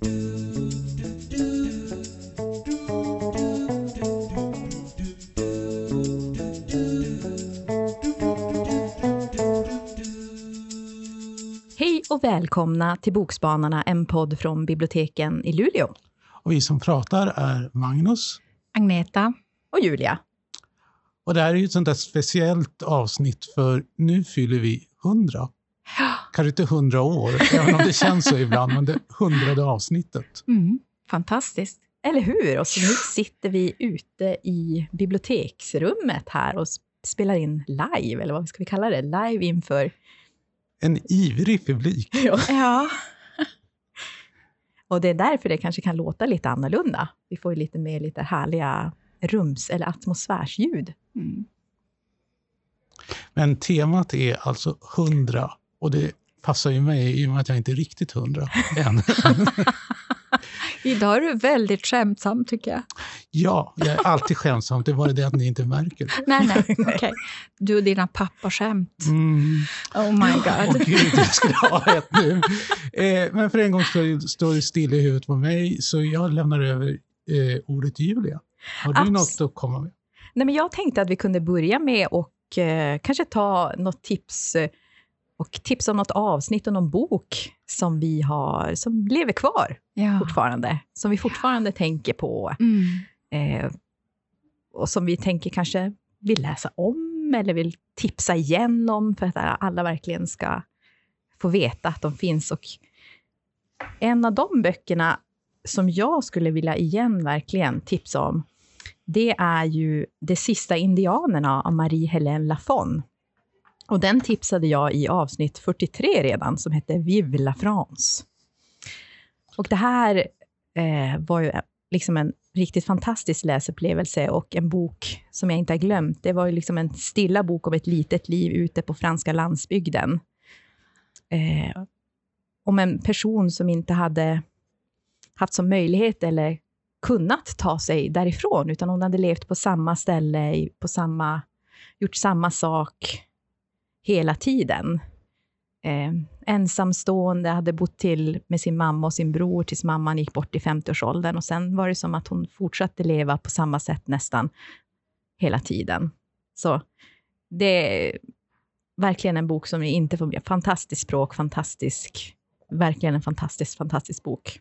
Hej och välkomna till Bokspanarna, en podd från biblioteken i Luleå. Och vi som pratar är Magnus. Agneta. Och Julia. Och det här är ju ett sånt där speciellt avsnitt för nu fyller vi 100. Kanske inte 100 år, även om det känns så ibland, men det hundrade avsnittet. Mm. Fantastiskt. Eller hur? Och så nu sitter vi ute i biblioteksrummet här och spelar in live, eller vad ska vi kalla det? Live inför... En ivrig publik. Ja. Ja. Och det är därför det kanske kan låta lite annorlunda. Vi får ju lite mer lite härliga rums eller atmosfärsljud. Mm. Men temat är alltså 100 och det passar ju mig i och med att jag inte är riktigt 100 än. Idag är du väldigt skämtsam, tycker jag. ja, jag är alltid skämtsam, det bara det att ni inte märker. Nej, nej. okej. Du och dina pappaskämt. Mm. Oh my Åh god. gud, jag skulle ha ett nu. Eh, men för en gång skull står det still i huvudet på mig, så jag lämnar över eh, ordet till Julia. Har du Abs- något att komma med? Nej, men jag tänkte att vi kunde börja med och eh, kanske ta något tips eh, och tipsa om något avsnitt och någon bok som vi har, som lever kvar Ja. fortfarande, som vi fortfarande tänker på Mm. eh, och som vi tänker kanske vill läsa om eller vill tipsa igen om för att alla verkligen ska få veta att de finns. Och en av de böckerna som jag skulle vilja igen verkligen tipsa om, det är ju De sista indianerna av Marie-Hélène Lafon. Och den tipsade jag i avsnitt 43 redan, som hette Vive la France. Och det här eh, var ju liksom en riktigt fantastisk läsupplevelse och en bok som jag inte har glömt. Det var ju liksom en stilla bok om ett litet liv ute på franska landsbygden. Eh, om en person som inte hade haft som möjlighet eller kunnat ta sig därifrån, utan hon hade levt på samma ställe, på samma, gjort samma sak hela tiden. Eh, ensamstående, hade bott till med sin mamma och sin bror tills mamman gick bort i 50-årsåldern. Och sen var det som att hon fortsatte leva på samma sätt nästan hela tiden. Så det är verkligen en bok som ni inte får... Fantastiskt språk, fantastisk... Verkligen en fantastisk, fantastisk bok.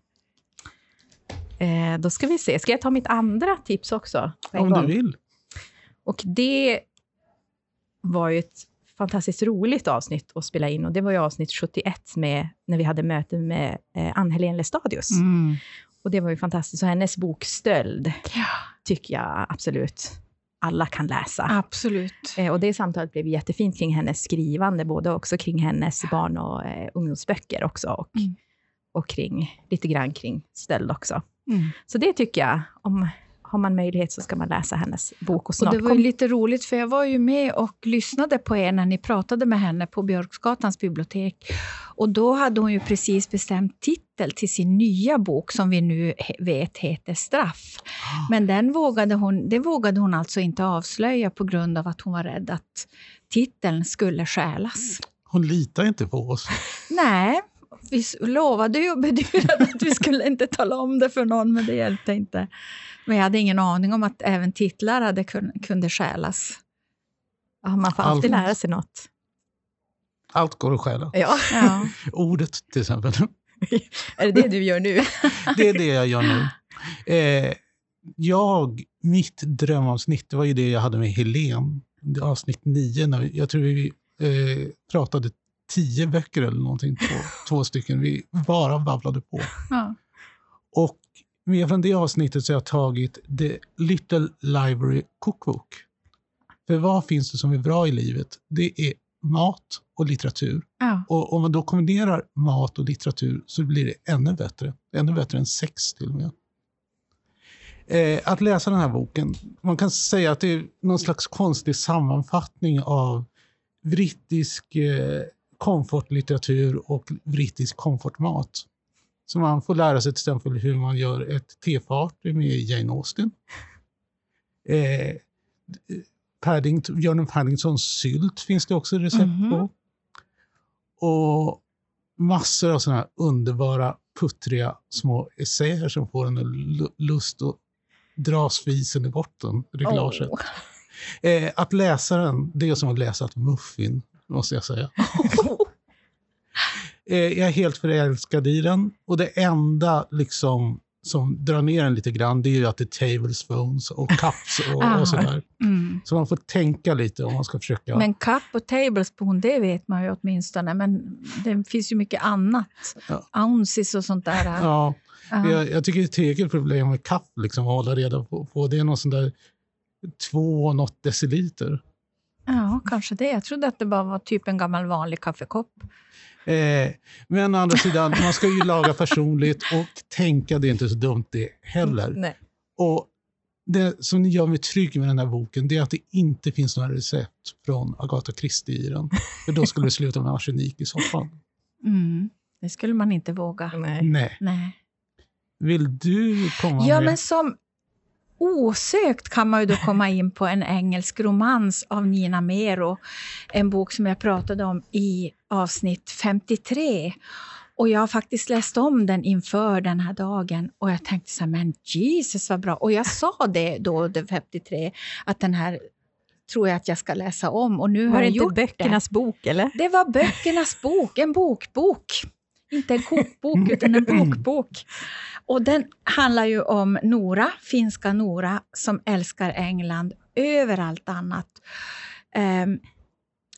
Eh, då ska vi se. Ska jag ta mitt andra tips också? Om gång? du vill. Och det var ju ett fantastiskt roligt avsnitt att spela in. Och det var ju avsnitt 71 med, när vi hade möte med eh, Ann-Helén Lestadius. Mm. Och det var ju fantastiskt. Och hennes bok Stöld Ja, tycker jag absolut alla kan läsa. absolut. Eh, och det samtalet blev jättefint kring hennes skrivande, både också kring hennes barn och eh, ungdomsböcker också. Och, Mm. och kring, lite grann kring stöld också. Mm. Så det tycker jag, om har man möjlighet så ska man läsa hennes bok. Och Och snart det var ju lite roligt, för jag var ju med och lyssnade på er när ni pratade med henne på Björksgatans bibliotek. Och då hade hon ju precis bestämt titel till sin nya bok, som vi nu vet heter Straff. Men den vågade hon, det vågade hon alltså inte avslöja på grund av att hon var rädd att titeln skulle stjälas. Hon litar inte på oss. Nej, vi lovade ju och bedyrade att vi skulle inte tala om det för någon, men det hjälpte inte. Men jag hade ingen aning om att även titlar hade kun, kunde stjälas. Ja, man får Allt. alltid lära sig något. Allt går att stjäla. Ja, Ja. Ordet till exempel. är det det du gör nu? Det är det jag gör nu. Eh, jag, mitt drömavsnitt, det var ju det jag hade med Helen. Avsnitt nio. När vi, jag tror vi eh, pratade tio böcker eller någonting. Två, två stycken. Vi bara babblade på. Ja. Och med från det avsnittet så har jag tagit The Little Library Cookbook. För vad finns det som är bra i livet? Det är mat och litteratur. Ja. Och om man då kombinerar mat och litteratur så blir det ännu bättre. Ännu bättre än sex till och med. Eh, att läsa den här boken, man kan säga att det är någon slags konstig sammanfattning av brittisk eh, komfortlitteratur och brittisk komfortmat. Så man får lära sig till exempel hur man gör ett tefat med Jane Austen. Eh, Paddington, Björnen Paddingtons sylt finns det också recept Mhm. på. Och massor av sådana här underbara puttriga små essäer som får en lu- lust att dra svisen i botten, reglaget. Åh. Eh, att läsa den, det är som att läsa ett muffin, måste jag säga. eh, jag är helt förälskad i den. Och det enda liksom, som drar ner den lite grann, det är ju att det är tablespoons och cups och, Ah. och sådär. Mm. Så man får tänka lite om man ska försöka. Men cup och tablespoon, det vet man ju åtminstone. Men det finns ju mycket annat. Ja. Ounces och sånt där. ja, Ja. jag, jag tycker det är ett eget problem med kapp, liksom, att hålla reda på, på. Det är någon sån där två och något deciliter. Ja, kanske det. Jag trodde att det bara var typ en gammal vanlig kaffekopp. Eh, men å andra sidan, man ska ju laga personligt och tänka, det är inte så dumt det heller. Nej. Och det som gör mig trygg med den här boken, det är att det inte finns några recept från Agatha Christie i den. För då skulle det sluta med arsenik i soffan. Mm. Det skulle man inte våga. Nej. Nej. Nej. Vill du komma Ja, med? men som osökt kan man ju då komma in på en engelsk romans av Nina Mero. En bok som jag pratade om i avsnitt 53. Och jag har faktiskt läst om den inför den här dagen och jag tänkte så här, men Jesus vad bra. Och jag sa det då, det 53, att den här tror jag att jag ska läsa om. Och nu har Var det jag inte gjort böckernas bok, eller? det. Det var böckernas bok, en bokbok. Inte en kokbok, utan en bokbok. Och den handlar ju om Nora, finska Nora, som älskar England över allt annat. Ehm,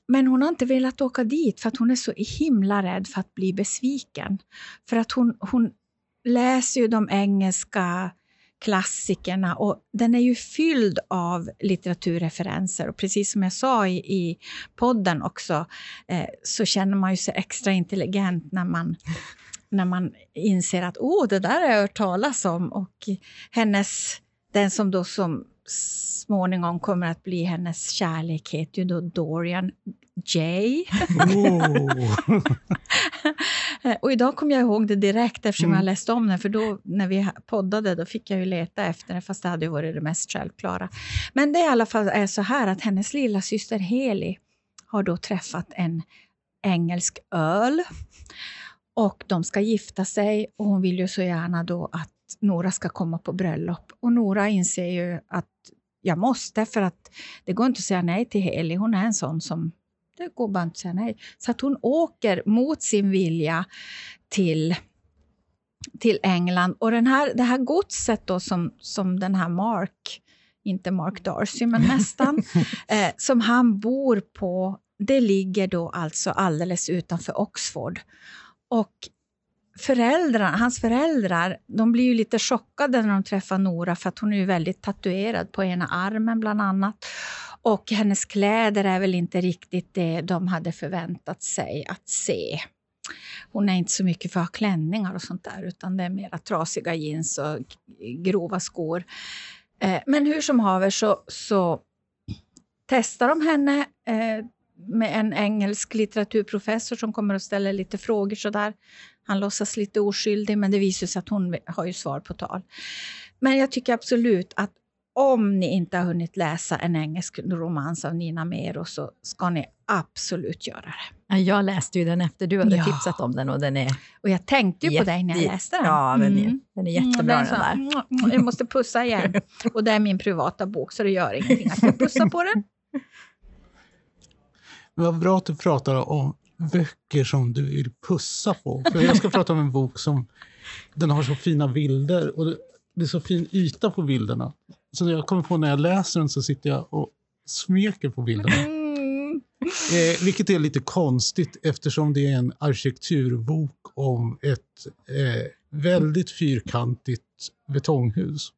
men hon har inte velat åka dit för att hon är så himla rädd för att bli besviken. För att hon, hon läser ju de engelska klassikerna och den är ju fylld av litteraturreferenser. Och precis som jag sa i, i podden också eh, så känner man ju sig extra intelligent när man, när man inser att oh, det där har jag hört talas om. Och hennes, den som då som småningom kommer att bli hennes kärlek heter ju då Dorian J. Oh. Och idag kom jag ihåg det direkt eftersom Mm. jag läste om den. För då när vi poddade då fick jag ju leta efter det, fast det hade ju varit det mest självklara. Men det är i alla fall är så här att hennes lilla syster Heli har då träffat en engelsk öl. Och de ska gifta sig och hon vill ju så gärna då att Nora ska komma på bröllop. Och Nora inser ju att jag måste för att det går inte att säga nej till Heli. Hon är en sån som det går bara inte att säga nej. Så att hon åker mot sin vilja till, till England. Och den här, det här godset då som, som den här Mark, inte Mark Darcy, men nästan, eh, som han bor på, det ligger då alltså alldeles utanför Oxford. Och föräldrar, hans föräldrar de blir ju lite chockade när de träffar Nora för att hon är ju väldigt tatuerad på ena armen bland annat. Och hennes kläder är väl inte riktigt det de hade förväntat sig att se. Hon är inte så mycket för klänningar och sånt där utan det är mera trasiga jeans och grova skor. Eh, men hur som haver så, så testar de henne eh, med en engelsk litteraturprofessor som kommer att ställa lite frågor sådär. Han låtsas lite oskyldig, men det visar sig att hon har ju svar på tal. Men jag tycker absolut att om ni inte har hunnit läsa en engelsk romans av Nina Mero så ska ni absolut göra det. Ja, Jag läste ju den efter du hade Ja. tipsat om den och den är, Och jag tänkte ju på dig när jag läste den. ja, den är, Mm. den är Mm, jättebra är den så- där. mm, Jag måste pussa igen. Och det är min privata bok, så det gör ingenting att jag pussar på den. Vad bra att du pratar om böcker som du vill pussa på. För jag ska prata om en bok som den har så fina bilder och det, är så fin yta på bilderna. Så jag kommer på när jag läser den så sitter jag och smeker på bilderna. Mm. Eh, vilket är lite konstigt eftersom det är en arkitekturbok om ett eh, väldigt fyrkantigt betonghus.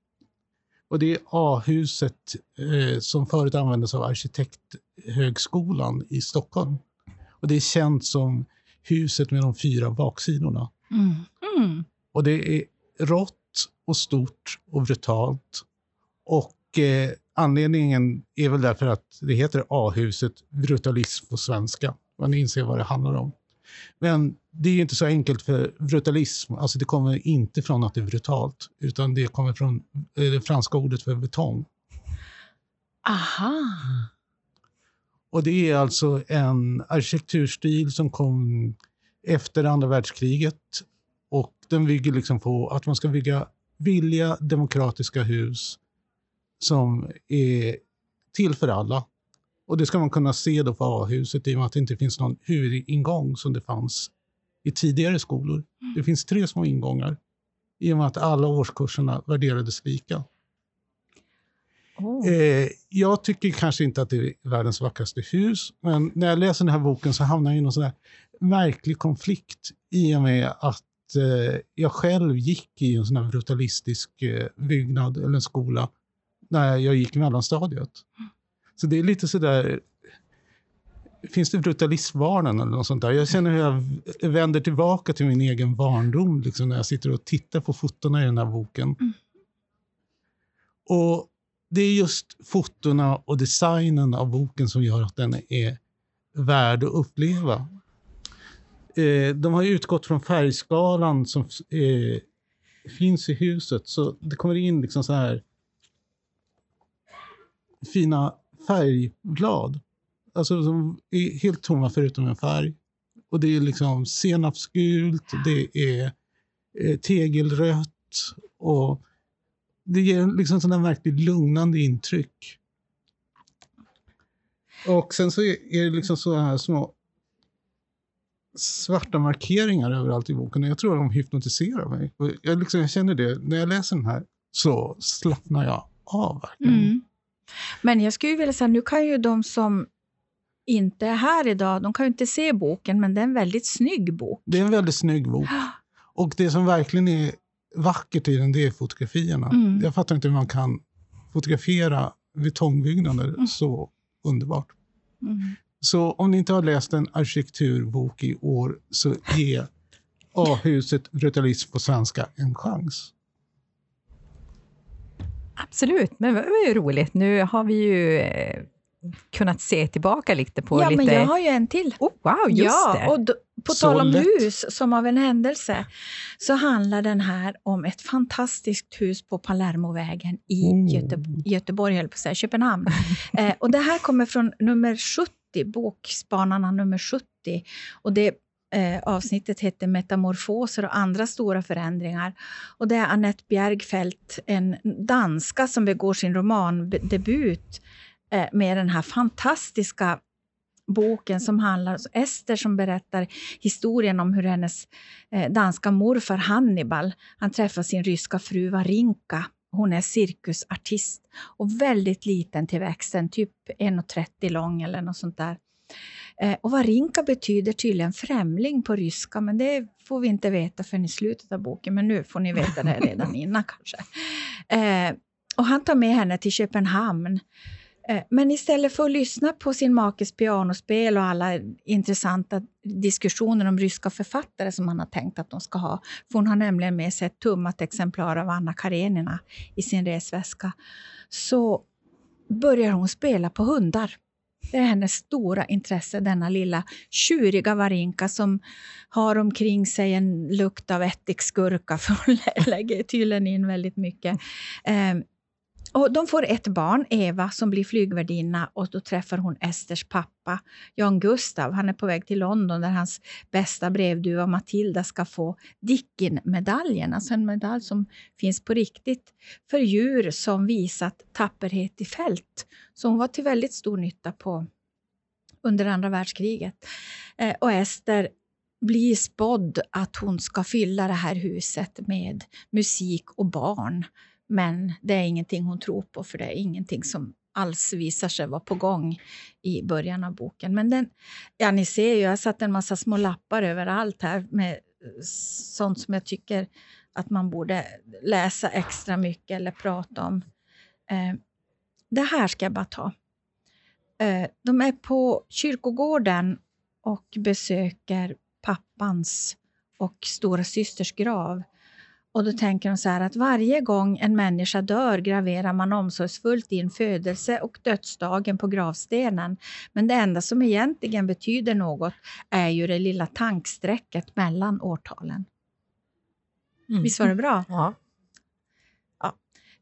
Och det är A-huset eh, som förut användes av Arkitekthögskolan i Stockholm. Och det är känt som huset med de fyra baksidorna. Mm. Mm. Och det är rått och stort och brutalt. Och eh, anledningen är väl därför att det heter A-huset, brutalism på svenska. Man inser vad det handlar om. Men det är ju inte så enkelt för brutalism, alltså det kommer inte från att det är brutalt, utan det kommer från eh, det franska ordet för betong. Aha. Och det är alltså en arkitekturstil som kom efter andra världskriget och den bygger liksom på att man ska bygga villiga demokratiska hus som är till för alla. Och det ska man kunna se då på A-huset i och med att det inte finns någon huvudingång som det fanns i tidigare skolor. Det finns tre små ingångar i och med att alla årskurserna värderades lika. Oh. Eh, jag tycker kanske inte att det är världens vackraste hus, men när jag läser den här boken så hamnar jag i någon sån här märklig konflikt i och med att eh, jag själv gick i en sån här brutalistisk eh, byggnad eller en skola när jag gick i mellanstadiet. Så det är lite sådär, finns det brutalismvarnen eller något sånt där? Jag känner hur jag vänder tillbaka till min egen barndom liksom, när jag sitter och tittar på fotona i den här boken. Mm. Och det är just fotona och designen av boken som gör att den är värd att uppleva. Eh, de har utgått från färgskalan som eh, finns i huset, så det kommer in liksom så här fina färgblad. Alltså som är helt tomma förutom en färg. Och det är liksom senapsgult, det är eh, tegelrött och det ger liksom sådana verkligt lugnande intryck. Och sen så är det liksom så här små svarta markeringar överallt i boken. Jag tror de hypnotiserar mig. Jag, liksom, jag känner det, när jag läser den här så slappnar jag av verkligen. Mm. Men jag skulle vilja säga, nu kan ju de som inte är här idag, de kan ju inte se boken, men det är en väldigt snygg bok. Det är en väldigt snygg bok. Och det som verkligen är vackert i den, det är fotografierna. Mm. Jag fattar inte hur man kan fotografera betongbyggnader så underbart. Mm. Så om ni inte har läst en arkitekturbok i år, så ge A-huset Brutalism på svenska en chans. Absolut, men det var ju roligt. Nu har vi ju eh, kunnat se tillbaka lite på Ja, lite... men jag har ju en till. Oh, wow, just ja, det! och då, på Så tal om lätt. hus, som av en händelse, så handlar den här om ett fantastiskt hus på Palermovägen i Oh. Göte, Göteborg, höll på att säga, Köpenhamn. eh, och det här kommer från nummer 70, Bokspanarna nummer 70. Och det eh, avsnittet heter Metamorfoser och andra stora förändringar. Och det är Annette Bjergfeldt, en danska som begår sin romandebut eh, med den här fantastiska boken som handlar om Ester som berättar historien om hur hennes eh, danska morfar Hannibal, han träffar sin ryska fru Varinka. Hon är cirkusartist och väldigt liten till växten, typ 1,30 lång eller något sånt där. Eh, och Varinka betyder tydligen främling på ryska, men det får vi inte veta förrän i slutet av boken. Men nu får ni veta det redan innan kanske. Eh, och han tar med henne till Köpenhamn. Eh, men istället för att lyssna på sin makes pianospel och alla intressanta diskussioner om ryska författare som han har tänkt att de ska ha, för hon har nämligen med sig ett tummat exemplar av Anna Karenina i sin resväska, så börjar hon spela på hundar. Det är hennes stora intresse, denna lilla tjuriga Varinka som har omkring sig en lukt av ättiksgurka, för hon lägger tydligen in väldigt mycket. Eh, och de får ett barn, Eva, som blir flygvärdinna och då träffar hon Esters pappa, Jan Gustav. Han är på väg till London där hans bästa brevduva Matilda ska få Dickin-medaljen, alltså en medalj som finns på riktigt för djur som visat tapperhet i fält. Så hon var till väldigt stor nytta på, under andra världskriget. Eh, och Ester blir spådd att hon ska fylla det här huset med musik och barn. Men det är ingenting hon tror på, för det är ingenting som alls visar sig vara på gång i början av boken. Men den, ja, ni ser ju, jag har satt en massa små lappar överallt här med eh, sånt som jag tycker att man borde läsa extra mycket eller prata om. Eh, det här ska jag bara ta. Eh, de är på kyrkogården och besöker pappans och stora systers grav. Och då tänker de så här att varje gång en människa dör graverar man omsorgsfullt in födelse och dödsdagen på gravstenen. Men det enda som egentligen betyder något är ju det lilla tanksträcket mellan årtalen. Mm. Visst var det bra? Ja.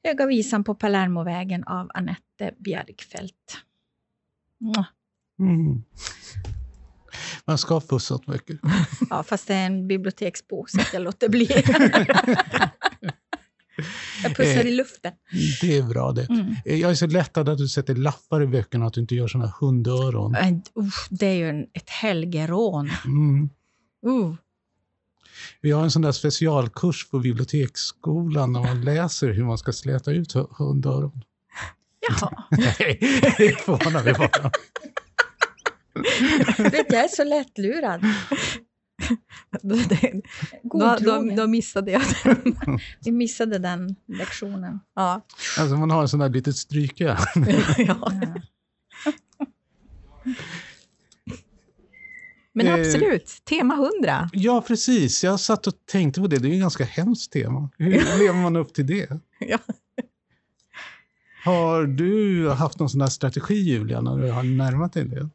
Höga visan på Palermovägen av Annette Bjergfeldt. Mm. Man ska fussa åt böcker. Ja, fast det är en biblioteksbok, så jag låter bli. jag pussar i luften. Det är bra det. Mm. Jag är så lättad att du sätter lappar i böckerna, att du inte gör såna hundöron. Usch, det är ju en, ett helgerån. Mm. Uh. Vi har en sån där specialkurs på biblioteksskolan där man läser hur man ska släta ut hu- hundöron. Jaha. Nej, det förvånar mig bara. Vet, jag är så lättlurad. då, då, då, missade jag den. Vi missade den lektionen. Ja. Alltså man har en sån där litet stryke. ja. Ja. Men Eh. absolut, tema 100. Ja, precis. Jag satt och tänkte på det. Det är ju ett ganska hemskt tema. Hur lever man upp till det? Ja. Har du haft någon sån där strategi, Julia, när du har närmat dig det?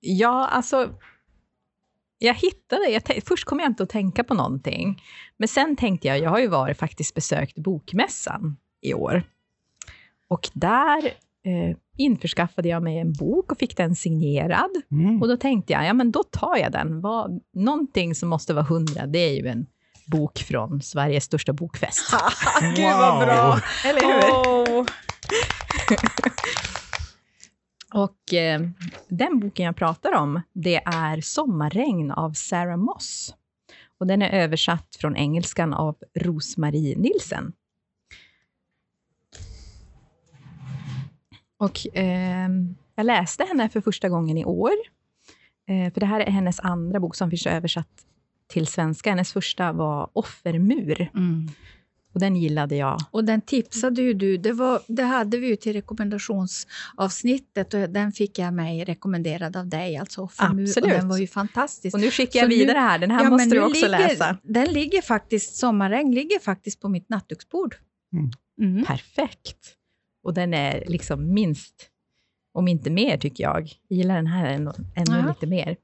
Ja, alltså... Jag hittade, jag först kom jag inte att tänka på någonting. Men sen tänkte jag, jag har ju varit faktiskt besökt Bokmässan i år. Och där eh, införskaffade jag mig en bok och fick den signerad. Mm. Och då tänkte jag, ja men då tar jag den. Vad, någonting som måste vara hundra, det är ju en bok från Sveriges största bokfest. Gud vad bra! Eller hur? Åh. Och eh, den boken jag pratar om, det är Sommarregn av Sarah Moss. Och den är översatt från engelskan av Rosmarie Nilsen. Och eh, jag läste henne för första gången i år. Eh, för det här är hennes andra bok som finns översatt till svenska. Hennes första var Offermur. Mm. Och den gillade jag. Och den tipsade ju du. Det, var, det hade vi ju till rekommendationsavsnittet och den fick jag mig rekommenderad av dig. Alltså Offermur, och Absolut. den var ju fantastisk. Och nu skickar jag Så nu- vidare här. Den här Ja, måste du nu också ligger, läsa. Den ligger faktiskt, Sommarregn ligger faktiskt på mitt nattduksbord. Mm. Mm. Perfekt. Och den är liksom minst, om inte mer tycker jag. Jag gillar den här ännu, ännu Ja. lite mer.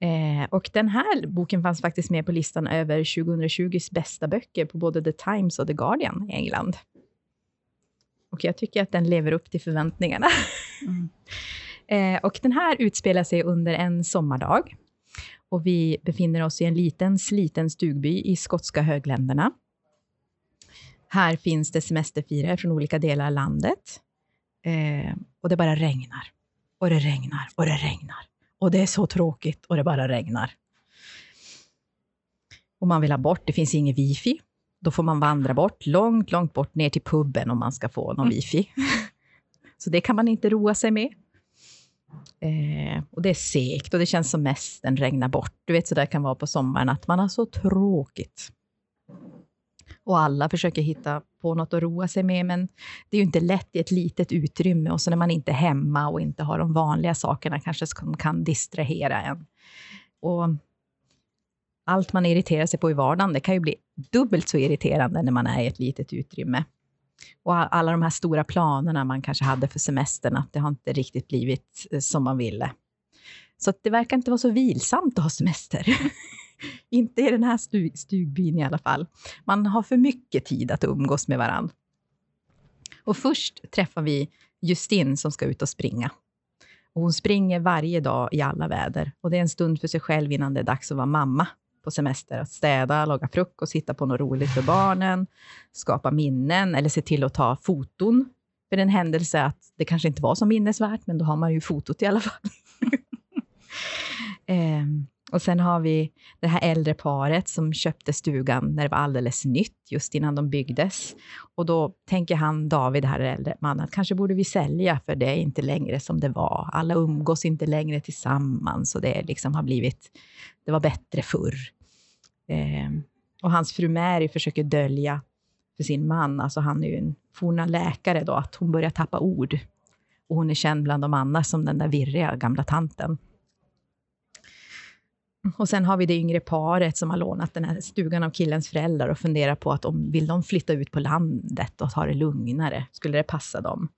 Eh, och den här boken fanns faktiskt med på listan över 2020s bästa böcker på både The Times och The Guardian i England. Och jag tycker att den lever upp till förväntningarna. Mm. Eh, och den här utspelar sig under en sommardag. Och vi befinner oss i en liten sliten stugby i skotska högländerna. Här finns det semesterfirare från olika delar av landet. Eh, och det bara regnar. Och det regnar och det regnar. Och det är så tråkigt och det bara regnar. Och man vill ha bort, det finns inget wifi. Då får man vandra bort, långt, långt bort ner till puben om man ska få någon wifi. Så det kan man inte roa sig med. Eh, och det är segt och det känns som mest den regnar bort. Du vet så där kan vara på sommaren, att man har så tråkigt. Och alla försöker hitta på något att roa sig med, men det är ju inte lätt i ett litet utrymme och så när man inte är hemma och inte har de vanliga sakerna kanske som kan distrahera en. Och allt man irriterar sig på i vardagen, det kan ju bli dubbelt så irriterande när man är i ett litet utrymme. Och alla de här stora planerna man kanske hade för semestern, att det har inte riktigt blivit eh, som man ville. Så det verkar inte vara så vilsamt att ha semester. inte i den här stug, stugbyn i alla fall. Man har för mycket tid att umgås med varandra. Och först träffar vi Justin som ska ut och springa. Och hon springer varje dag i alla väder. Och det är en stund för sig själv innan det är dags att vara mamma på semester. Att städa, laga frukost, hitta på något roligt för barnen, skapa minnen eller se till att ta foton. För den händelse att det kanske inte var så minnesvärt, men då har man ju fotot i alla fall. eh, och sen har vi det här äldre paret som köpte stugan när det var alldeles nytt, just innan de byggdes. Och då tänker han, David, här äldre mannen, att kanske borde vi sälja, för det är inte längre som det var. Alla umgås inte längre tillsammans och det liksom har blivit, det var bättre förr. Eh, och hans fru Mary försöker dölja för sin man, alltså han är ju en forna läkare då, att hon börjar tappa ord. Och hon är känd bland de andra som den där virriga gamla tanten. Och sen har vi det yngre paret som har lånat den här stugan av killens föräldrar och funderar på att om vill de flytta ut på landet och ta det lugnare? Skulle det passa dem?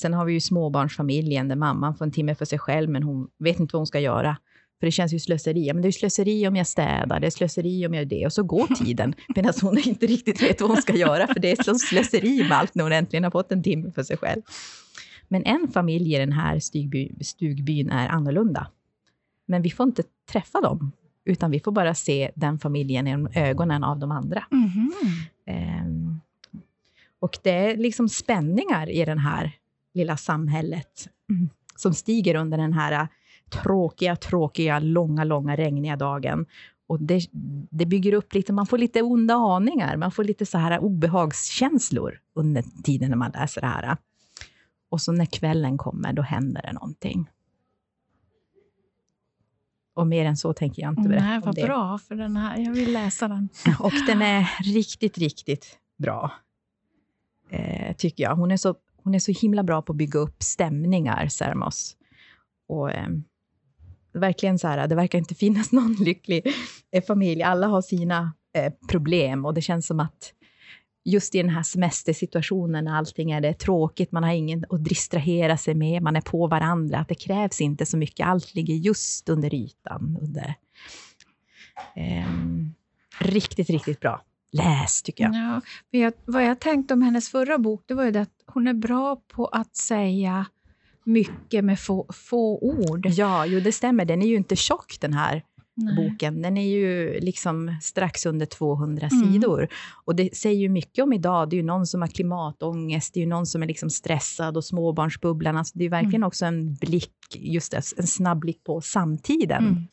Sen har vi ju småbarnsfamiljen där mamman får en timme för sig själv, men hon vet inte vad hon ska göra. För det känns ju slöseri. Ja, men det är slöseri om jag städar, det är slöseri om jag gör det. Och så går tiden, medan hon inte riktigt vet vad hon ska göra, för det är så slöseri med allt när hon äntligen har fått en timme för sig själv. Men en familj i den här stugby, stugbyn är annorlunda. Men vi får inte träffa dem, utan vi får bara se den familjen genom ögonen av de andra. Mhm. Ehm, och det är liksom spänningar i det här lilla samhället mm, som stiger under den här tråkiga, tråkiga, långa, långa, regniga dagen. Och det, det bygger upp lite, man får lite onda aningar, man får lite så här obehagskänslor under tiden när man läser det här. Och så när kvällen kommer, då händer det någonting. Och mer än så tänker jag inte berätta Nej, om vad det. bra, för den här, jag vill läsa den. Och den är riktigt, riktigt bra. Eh, tycker jag. Hon är, så, hon är så himla bra på att bygga upp stämningar, Sermos. Och eh, verkligen så här, det verkar inte finnas någon lycklig familj. Alla har sina eh, problem och det känns som att just i den här semestersituationen när allting är det tråkigt, man har ingen att distrahera sig med, man är på varandra, att det krävs inte så mycket, allt ligger just under ytan. Under, Ehm, riktigt, riktigt bra. Läs, tycker jag. Ja, men jag, vad jag tänkte om hennes förra bok, det var ju det att hon är bra på att säga mycket med få, få ord. Ja, jo, det stämmer. Den är ju inte tjock, den här Nej. boken. Den är ju liksom strax under 200 Mm. sidor. Och det säger ju mycket om idag. Det är ju någon som har klimatångest, det är ju någon som är liksom stressad och småbarnsbubblan. Alltså det är verkligen också en blick, just det, en snabb blick på samtiden. Mm.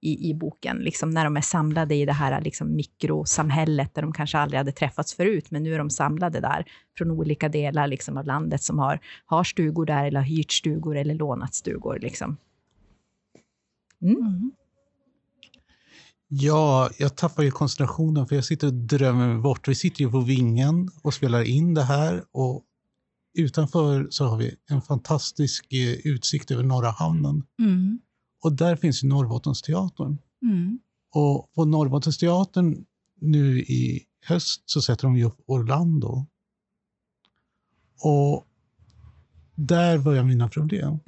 i, i boken, liksom när de är samlade i det här liksom mikrosamhället, där de kanske aldrig hade träffats förut, men nu är de samlade där, från olika delar liksom av landet, som har, har stugor där, eller har hyrt stugor, eller lånat stugor. Liksom. Mm. Ja, jag tappar ju koncentrationen för jag sitter och drömmer mig bort. Vi sitter ju på vingen och spelar in det här och utanför så har vi en fantastisk eh, utsikt över Norra hamnen. Mm. Och där finns ju Norrbottensteatern. Mm. Och på Norrbottensteatern nu i höst så sätter de ju upp Orlando. Och där börjar mina problem.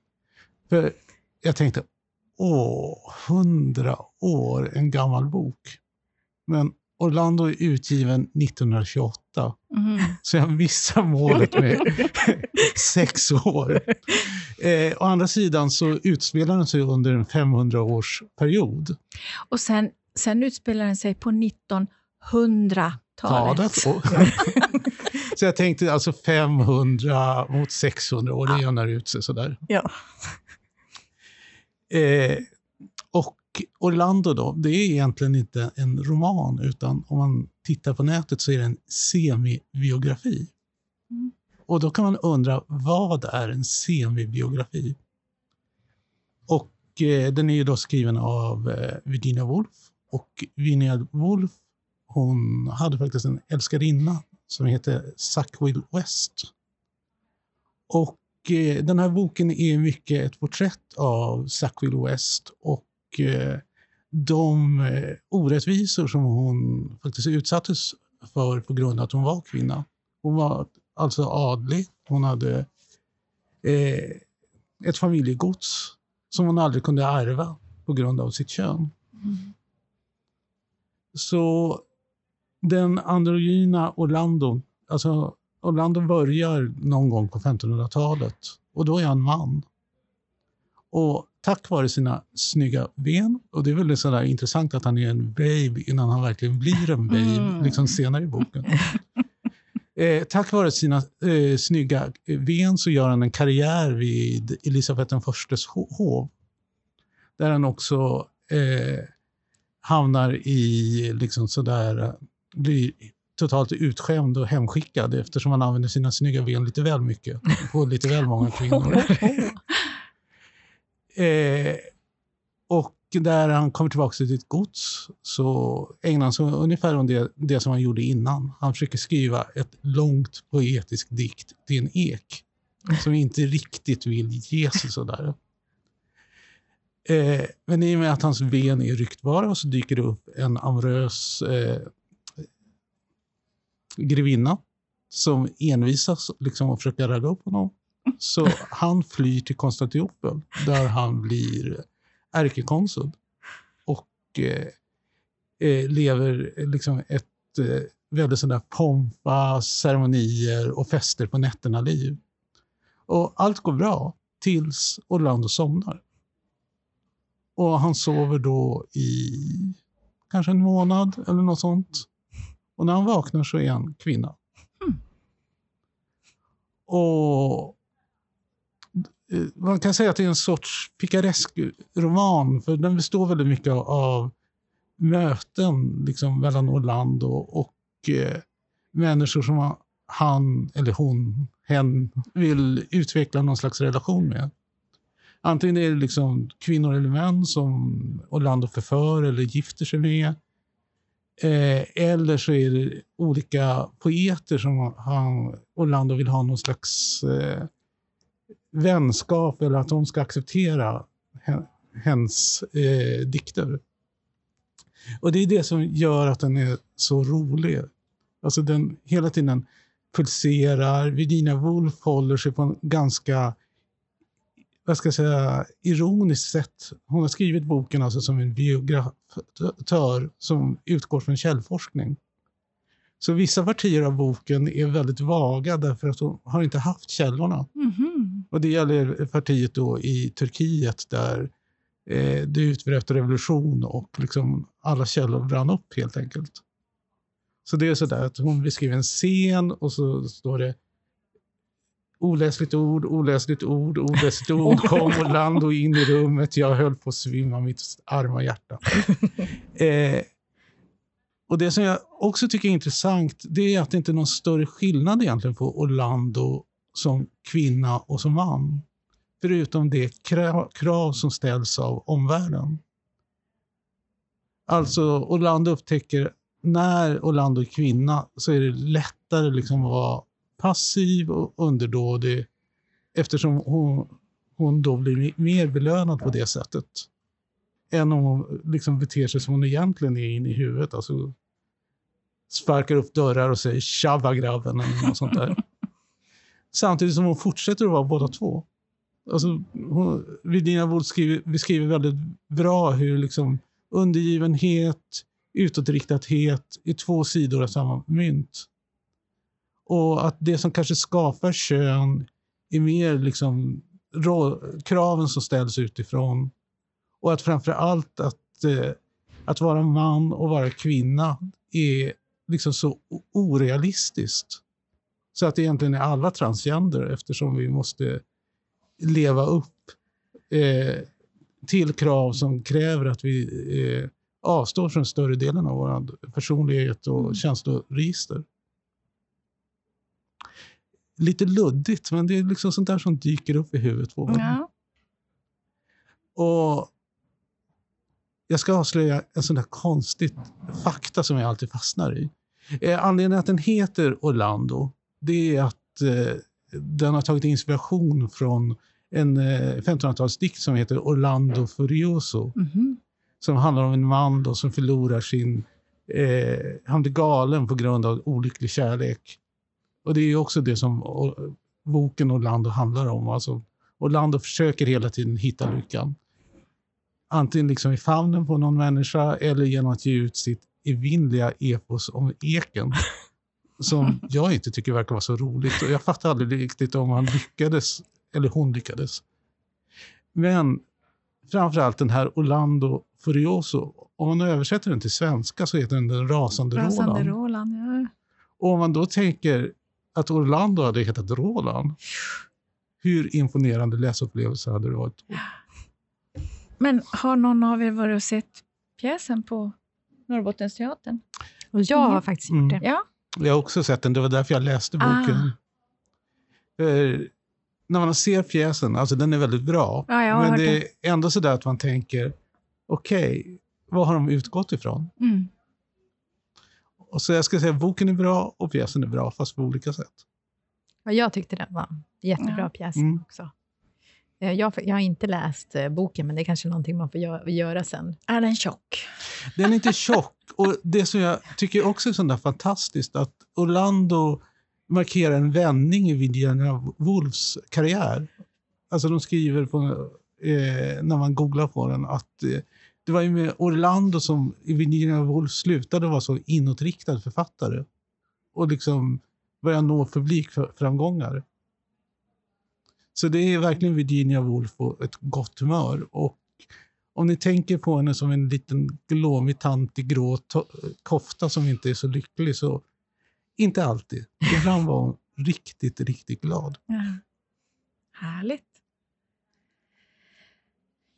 För jag tänkte, åh, hundra år, en gammal bok. Men Orlando är utgiven 1928, Mm. så jag missar målet med sex år. Eh, å andra sidan så utspelar den sig under en 500-årsperiod. Och sen, sen utspelar den sig på 1900-talet. talet. Och, så jag tänkte alltså 500 mot 600 år, det jämnar ut sig sådär. Ja. Eh, och Orlando då, det är egentligen inte en roman, utan om man tittar på nätet så är det en semibiografi. Mm. Och då kan man undra, vad är en semibiografi? Och eh, den är ju då skriven av eh, Virginia Woolf. Och Virginia Woolf, hon hade faktiskt en älskarinna som heter Sackville West. Och den här boken är mycket ett porträtt av Sackville West och eh, de eh, orättvisor som hon faktiskt utsattes för på grund av att hon var kvinna. Hon var alltså adlig. Hon hade eh, ett familjegods som hon aldrig kunde ärva på grund av sitt kön. Mm. Så den androgyna Orlando, alltså Orlando börjar någon gång på 1500-talet och då är han man. Och tack vare sina snygga ben, och det är väldigt sådär intressant att han är en babe innan han verkligen blir en babe Mm. liksom senare i boken. Eh, tack vare sina eh, snygga ben så gör han en karriär vid Elisabeth den förstes ho- hov. Där han också eh, hamnar i liksom sådär, eh, blir totalt utskämd och hemskickad eftersom han använder sina snygga ben lite väl mycket på lite väl många kvinnor. Eh, och där han kommer tillbaka till sitt gods så ägnar han sig ungefär om det, det som han gjorde innan. Han försöker skriva ett långt poetisk dikt till en ek som inte riktigt vill ge sig sådär. Eh, men i och med att hans ben är ryktbara så dyker det upp en amorös eh, grevinna som envisas liksom att försöka ragga upp honom. Så han flyr till Konstantinopel där han blir ärkekonsul och eh, eh lever liksom ett eh, väldigt sådär pompa, ceremonier och fester på nätterna liv. Och allt går bra tills Orlando somnar. Och han sover då i kanske en månad eller något sånt. Och när han vaknar så är han kvinna. Mm. Och eh, man kan säga att det är en sorts pikaresk roman, för den består väldigt mycket av möten liksom, mellan Orlando och eh, människor som han eller hon, hen, vill utveckla någon slags relation med. Antingen är det liksom kvinnor eller män som Orlando förför eller gifter sig med. Eh, eller så är det olika poeter som han, Orlando vill ha någon slags eh, vänskap eller att de ska acceptera hens eh, dikter. Och det är det som gör att den är så rolig. Alltså den hela tiden pulserar. Virginia Woolf håller sig på en ganska vad ska jag säga, ironiskt sätt. Hon har skrivit boken alltså som en biograför som utgår från källforskning. Så vissa partier av boken är väldigt vaga därför att hon har inte haft källorna. Mhm. Och det gäller partiet då i Turkiet där eh, det utbröt revolution och liksom alla källor brann upp helt enkelt. Så det är sådär att hon beskriver en scen och så står det oläsligt ord, oläsligt ord, oläsligt ord kom och land och in i rummet. Jag höll på att svimma mitt arma hjärta. eh, och Det som jag också tycker är intressant det är att det inte är någon större skillnad egentligen på Orlando som kvinna och som man. Förutom det krav som ställs av omvärlden. Alltså Orlando upptäcker när Orlando är kvinna så är det lättare liksom att vara passiv och underdådig eftersom hon, hon då blir mer belönad på det sättet. Än om hon liksom beter sig som hon egentligen är inne i huvudet. Alltså sparkar upp dörrar och säger tjabba grabben eller något sånt där. Samtidigt som hon fortsätter att vara båda två. Alltså, hon, Virginia Woolf skriver, beskriver väldigt bra hur liksom undergivenhet, utåtriktadhet är två sidor av samma mynt. Och att det som kanske skapar kön är mer liksom kraven som ställs utifrån. Och att framför allt att, eh, att vara man och vara kvinna är liksom så orealistiskt. Så att det egentligen är alla transgender eftersom vi måste leva upp eh, till krav som kräver att vi eh, avstår från större delen av vår personlighet och mm. känsloregister. Lite luddigt, men det är liksom sånt där som dyker upp i huvudet på. Ja. Och jag ska avslöja en sån där konstig fakta som jag alltid fastnar i. Eh, anledningen att den heter Orlando, det är att eh, den har tagit inspiration från en eh, 1500-talsdikt som heter Orlando Furioso. Mm -hmm. Som handlar om en man då som förlorar sin... Eh, han blir galen på grund av olycklig kärlek. Och det är också det som boken Orlando handlar om. Alltså, Orlando försöker hela tiden hitta lyckan. Antingen liksom i famnen på någon människa eller genom att ge ut sitt evinnerliga epos om eken. Som jag inte tycker verkar vara så roligt. Och jag fattar aldrig riktigt om han lyckades, eller hon lyckades. Men framförallt den här Orlando Furioso. Om man översätter den till svenska så heter den Den rasande, rasande Roland. Roland ja. Och om man då tänker att Orlando hade hetat Roland, hur imponerande läsupplevelse hade det varit? Men har någon av er varit och sett pjäsen på Norrbottensteatern? Och jag har faktiskt gjort det. Mm. Ja. Jag har också sett den, det var därför jag läste boken. Ah. För när man ser pjäsen, alltså den är väldigt bra, Ja, men det är ändå så där att man tänker, okej, okay, vad har de utgått ifrån? Mm. Och så jag ska säga boken är bra och pjäsen är bra, fast på olika sätt. Ja, jag tyckte den var jättebra Ja. pjäs Mm. också. Eh, Jag, jag har inte läst eh, boken, men det är kanske någonting man får göra, göra sen. Är den tjock? Den är inte tjock. Och det som jag tycker också är sådär fantastiskt, att Orlando markerar en vändning i Virginia Woolfs karriär. Alltså de skriver på, eh, när man googlar på den att eh, det var ju med Orlando som Virginia Woolf slutade vara så inåtriktad författare. Och liksom började nå publikframgångar. Så det är verkligen Virginia Woolf på ett gott humör. Och Om ni tänker på henne som en liten glåmig tant i grå kofta som inte är så lycklig, så inte alltid. Ibland var hon riktigt, riktigt glad. Ja. Härligt.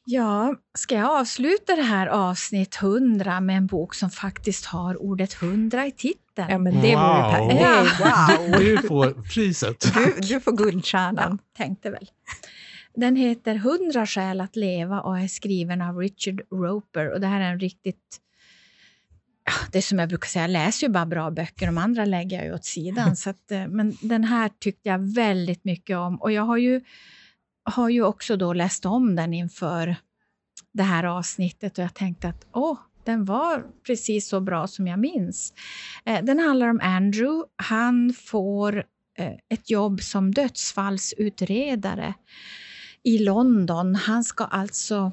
Ja, ska jag avsluta det här avsnitt 100 med en bok som faktiskt har ordet 100 i titeln? Ja, men det wow. vore per- ja. wow. Du, du får priset. Du, du får guldstjärnan. Ja, tänkte väl. Den heter 100 skäl att leva och är skriven av Richard Roper. Och det här är en riktigt... Det är som jag brukar säga, jag läser ju bara bra böcker, de andra lägger jag ju åt sidan. så att, eh, men den här tyckte jag väldigt mycket om. Och jag har ju, har ju också då läst om den inför det här avsnittet och jag tänkte att åh, den var precis så bra som jag minns. Eh, den handlar om Andrew. Han får eh, ett jobb som dödsfallsutredare i London. Han ska alltså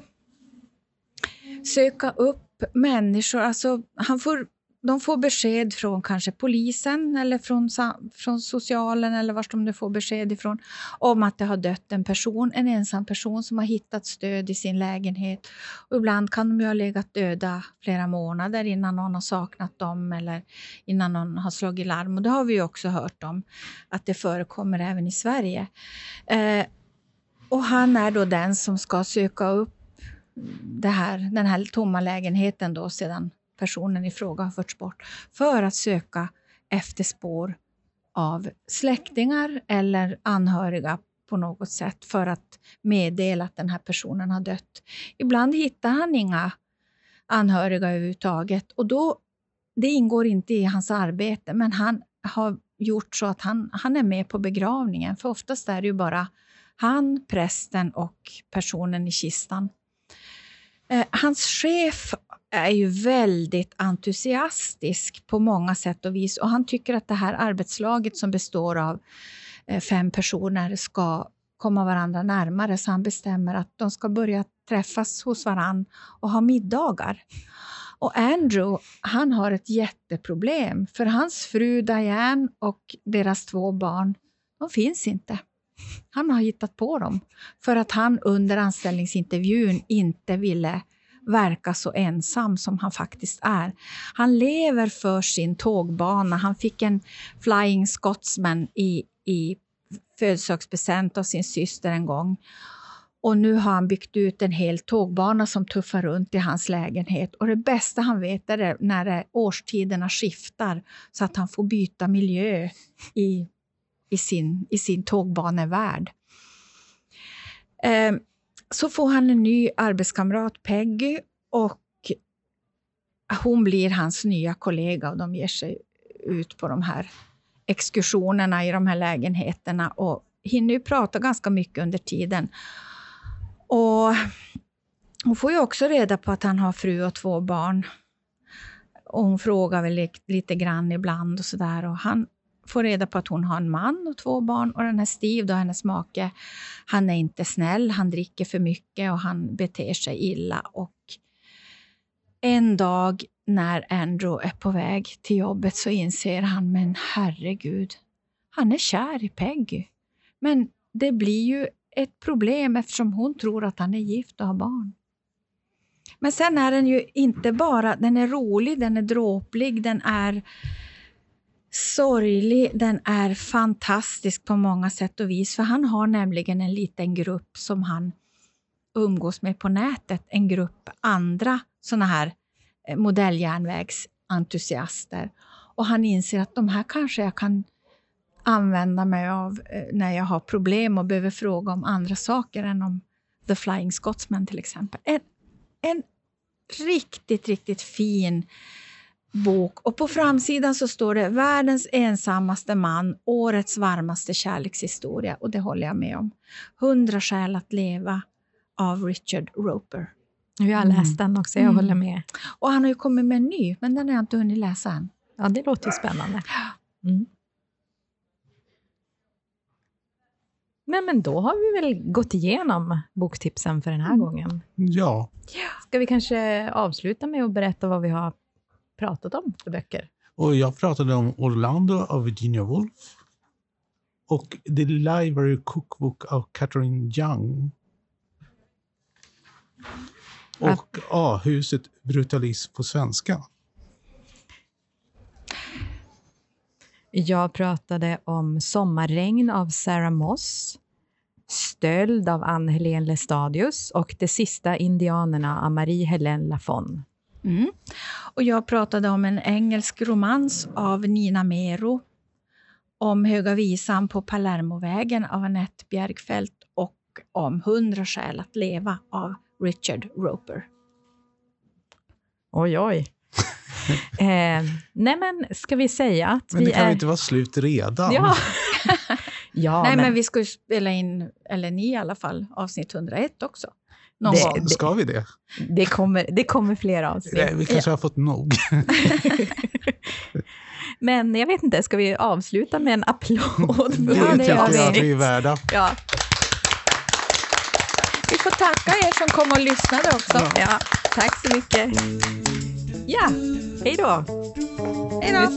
söka upp människor. Alltså, han får, de får besked från kanske polisen eller från, från socialen eller var de nu får besked ifrån om att det har dött en person, en ensam person som har hittat stöd i sin lägenhet. Och ibland kan de ju ha legat döda flera månader innan någon har saknat dem eller innan någon har slagit larm. Och det har vi ju också hört om att det förekommer även i Sverige. Eh, och han är då den som ska söka upp det här, den här tomma lägenheten då sedan personen i fråga har förts bort för att söka efter spår av släktingar eller anhöriga på något sätt för att meddela att den här personen har dött. Ibland hittar han inga anhöriga överhuvudtaget och då, det ingår inte i hans arbete, men han har gjort så att han, han är med på begravningen, för oftast är det ju bara han, prästen och personen i kistan. Eh, hans chef är ju väldigt entusiastisk på många sätt och vis och han tycker att det här arbetslaget som består av eh, fem personer ska komma varandra närmare så han bestämmer att de ska börja träffas hos varann och ha middagar. Och Andrew, han har ett jätteproblem för hans fru Diane och deras två barn, de finns inte. Han har hittat på dem för att han under anställningsintervjun inte ville verka så ensam som han faktiskt är. Han lever för sin tågbana. Han fick en Flying Scotsman i, i födelsedagspresent av sin syster en gång. Och nu har han byggt ut en hel tågbana som tuffar runt i hans lägenhet. Och det bästa han vet är när årstiderna skiftar så att han får byta miljö i i sin, i sin tågbanevärld. Eh, så får han en ny arbetskamrat, Peggy, och hon blir hans nya kollega och de ger sig ut på de här exkursionerna i de här lägenheterna och hinner ju prata ganska mycket under tiden. Och hon får ju också reda på att han har fru och två barn. Och hon frågar väl lite grann ibland och sådär. Och han får reda på att hon har en man och två barn. Och den här Steve, då, hennes make, han är inte snäll, han dricker för mycket och han beter sig illa. Och en dag när Andrew är på väg till jobbet så inser han, men herregud, han är kär i Peggy. Men det blir ju ett problem eftersom hon tror att han är gift och har barn. Men sen är den ju inte bara, den är rolig, den är dråplig, den är sorglig, den är fantastisk på många sätt och vis. För han har nämligen en liten grupp som han umgås med på nätet. En grupp andra såna här eh, modelljärnvägsentusiaster. Och han inser att de här kanske jag kan använda mig av eh, när jag har problem och behöver fråga om andra saker än om The Flying Scotsman till exempel. En, en riktigt, riktigt fin bok och på framsidan så står det världens ensammaste man, årets varmaste kärlekshistoria och det håller jag med om. Hundra skäl att leva av Richard Roper. Jag har läst den också, jag mm. håller med. Och han har ju kommit med en ny, men den har jag inte hunnit läsa än. Ja, det låter ju spännande. Mm. Men, men då har vi väl gått igenom boktipsen för den här mm. gången? Ja. Ska vi kanske avsluta med att berätta vad vi har pratat om för böcker? Och jag pratade om Orlando av Virginia Woolf och The Library Cookbook av Catherine Young. och A-huset Brutalism på svenska. Jag pratade om Sommarregn av Sarah Moss, Stöld av Ann-Helén Lestadius och De sista indianerna av Marie-Helene Lafon. Mm. Och jag pratade om en engelsk romans av Nina Mero, om Höga visan på Palermovägen av Annette Bjergfeldt och om Hundra skäl att leva av Richard Roper. Oj, oj. eh, nej, men ska vi säga att Men vi det kan är... inte vara slut redan? Ja. ja, Nej, men, men vi ska ju spela in, eller ni i alla fall, avsnitt 101 också. Någon Det- gång. Ska vi det? det, kommer, det kommer fler avsnitt. Nej, vi kanske har fått nog. Men jag vet inte, ska vi avsluta med en applåd? Det Ja, det tycker gör jag vi. vi är värda. Ja, Vi får tacka er som kom och lyssnade också. Ja. ja, tack så mycket. Ja, hej då. Hej då!